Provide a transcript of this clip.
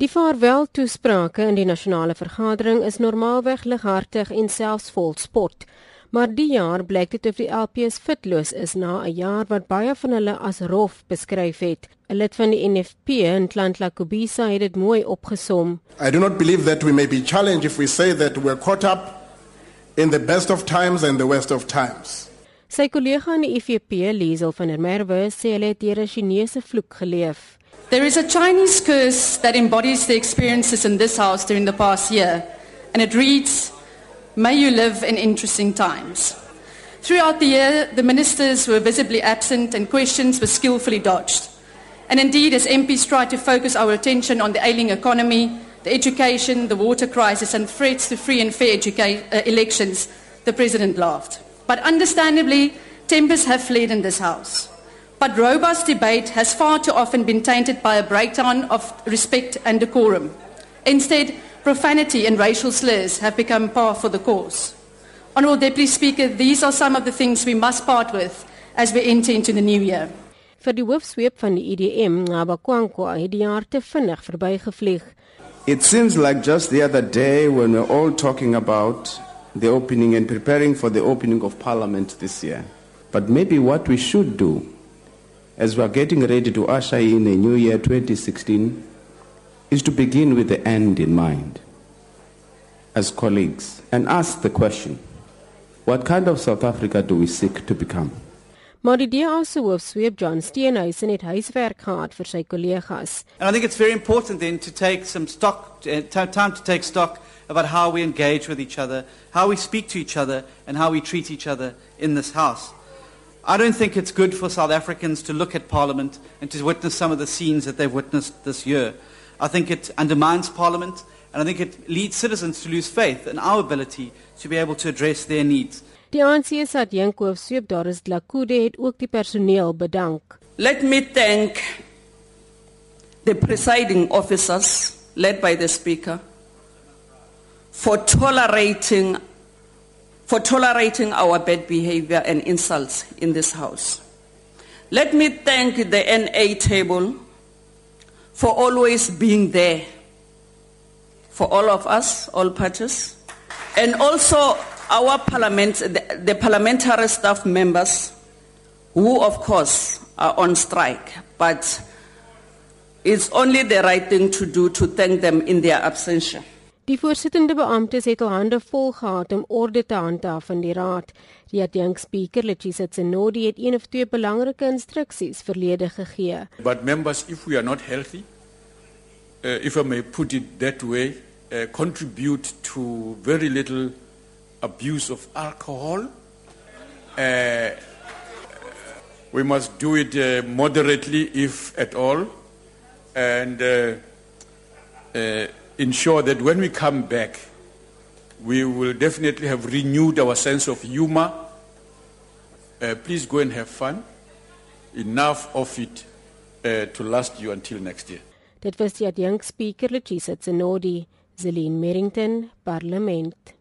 Die vaarwel toesprake in die nasionale vergadering is normaalweg lighartig en selfs vol spot. Maar die jaar blyk dit of die LPS fitloos is na 'n jaar wat baie van hulle as rof beskryf het. 'n Lid van die NFP in Tlantla Kobisa het dit mooi opgesom. I do not believe that we may be challenged if we say that we're caught up in the best of times and the worst of times. Sy kollega in die IFP, Liesel van der Merwe, sê hulle het deur 'n Chinese vloek geleef. There is a Chinese curse that embodies the experiences in this house during the past year, and it reads, May you live in interesting times. Throughout the year, the ministers were visibly absent and questions were skillfully dodged. And indeed, as MPs tried to focus our attention on the ailing economy, the education, the water crisis, and threats to free and fair uh, elections, the President laughed. But understandably, tempers have fled in this House. But robust debate has far too often been tainted by a breakdown of respect and decorum. Instead, profanity and racial slurs have become par for the course. Honourable Deputy Speaker, these are some of the things we must part with as we enter into the new year. Vir die hoofsweep van die IDM, Ngabakwankwa, het die jaar te vinnig verbygevlieg. It seems like just the other day when we're all talking about the opening and preparing for the opening of Parliament this year. But maybe what we should do as we are getting ready to usher in a new year 2016 is to begin with the end in mind as colleagues and ask the question what kind of South Africa do we seek to become? Maar die DA se hoofsweep John Steenhuisen het huiswerk gehad vir sy kollegas. And I think it's very important then to take some stock, uh, time to take stock about how we engage with each other, how we speak to each other, and how we treat each other in this House. I don't think it's good for South Africans to look at Parliament and to witness some of the scenes that they've witnessed this year. I think it undermines Parliament, and I think it leads citizens to lose faith in our ability to be able to address their needs. Die ANC se adjunkhoof Sweep Dlakude het ook die personeel bedank. Let me thank the presiding officers led by the speaker for tolerating for tolerating our bad behavior and insults in this House. Let me thank the NA table for always being there for all of us, all parties, and also our parliament, the, the parliamentary staff members, who of course are on strike, but it's only the right thing to do to thank them in their absentia. Die voorsittende beamptes het al hande vol gehad om orde te handhaaf in die raad. Die adjunkspeaker, Letsisa Tsenodi, het een of twee belangrike instruksies verlede gegee. But members, if we are not healthy, uh, if I may put it that way, uh, contribute to very little abuse of alcohol. Uh, we must do it uh, moderately, if at all, and uh, uh, ensure that when we come back, we will definitely have renewed our sense of humor. Uh, please go and have fun. Enough of it uh, to last you until next year. Dit was die adjunkspeaker Letsisa Tsenodi, Zelin Merrington, Parlement.